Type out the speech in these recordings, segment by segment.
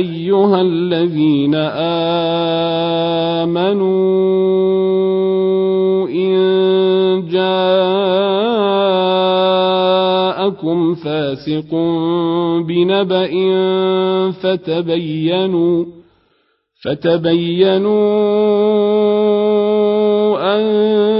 أيها الذين آمنوا إن جاءكم فاسق بنبأ فتبينوا فتبينوا أن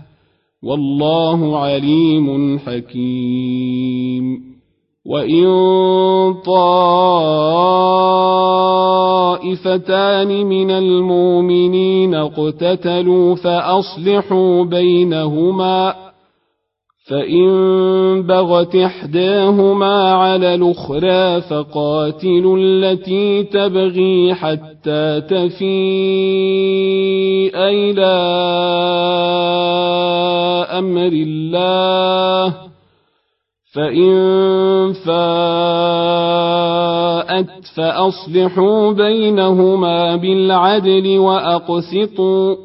والله عليم حكيم. وإن طائفتان من المؤمنين اقتتلوا فأصلحوا بينهما فإن بغت إحداهما على الأخرى فقاتلوا التي تبغي حتى تفيء إلى أمر الله فإن فاءت فأصلحوا بينهما بالعدل وأقسطوا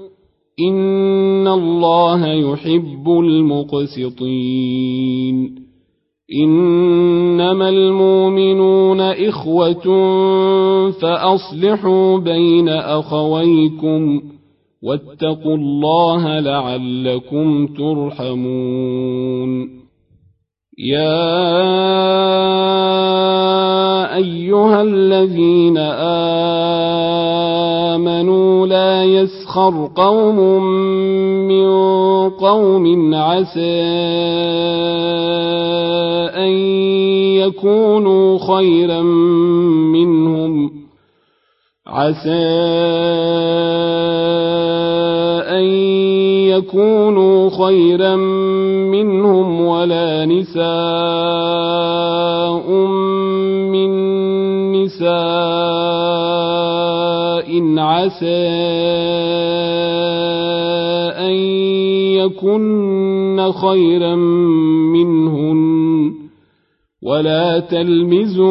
إن الله يحب المقسطين. إنما المؤمنون إخوة فأصلحوا بين أخويكم. واتقوا الله لعلكم ترحمون. يا أيها الذين آمنوا لا يسخر قوم من قوم عسى أن يكونوا خيرا منهم. عسى ان يكونوا خيرا منهم ولا نساء من نساء عسى ان يكن خيرا منهن ولا تلمزوا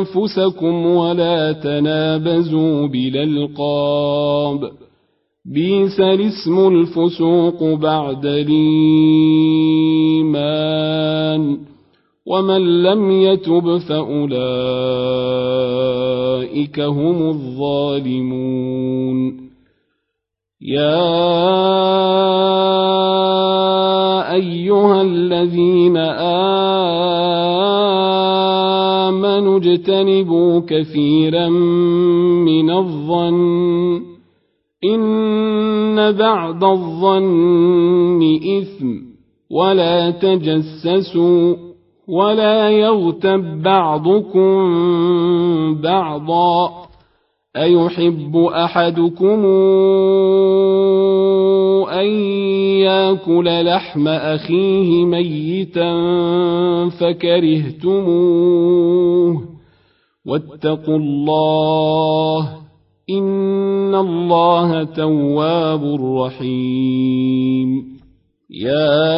أنفسكم ولا تنابزوا بالألقاب. بيس الاسم الفسوق بعد الإيمان. ومن لم يتب فأولئك هم الظالمون. يا أيها الذين آمنوا اجتنبوا كثيرا من الظن. إن بعد الظن إثم ولا تجسسوا ولا يغتب بعضكم بعضا. أيحب أحدكم ياكل لحم أخيه ميتا فكرهتموه واتقوا الله إن الله تواب رحيم يا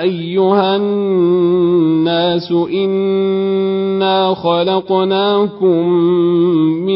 أيها الناس إنا خلقناكم من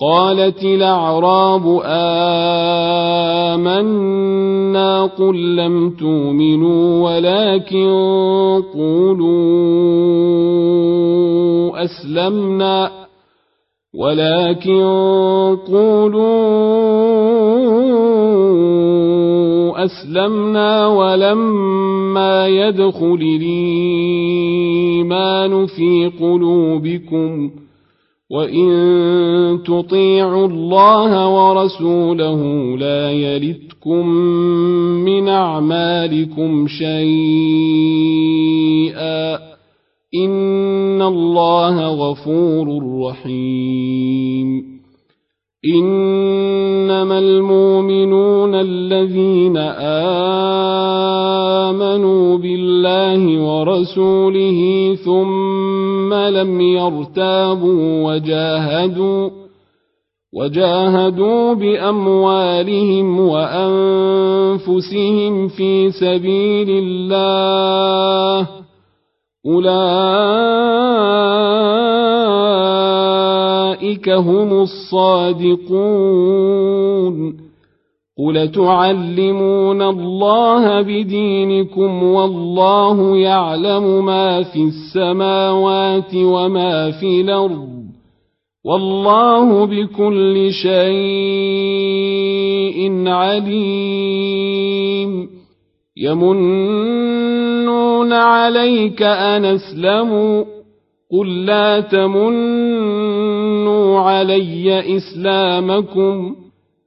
قالت الأعراب آمنا قل لم تؤمنوا ولكن قولوا أسلمنا ولكن قولوا أسلمنا ولما يدخل الإيمان في قلوبكم وإن تطيعوا الله ورسوله لا يلتكم من أعمالكم شيئا إن الله غفور رحيم إنما المؤمنون الذين آمنوا بالله ورسوله ثم لم يرتابوا وجاهدوا وجاهدوا بأموالهم وأنفسهم في سبيل الله. أولئك هم الصادقون. قل تعلمون الله بدينكم والله يعلم ما في السماوات وما في الأرض والله بكل شيء عليم يمنون عليك أن أسلموا قل لا تمنوا علي إسلامكم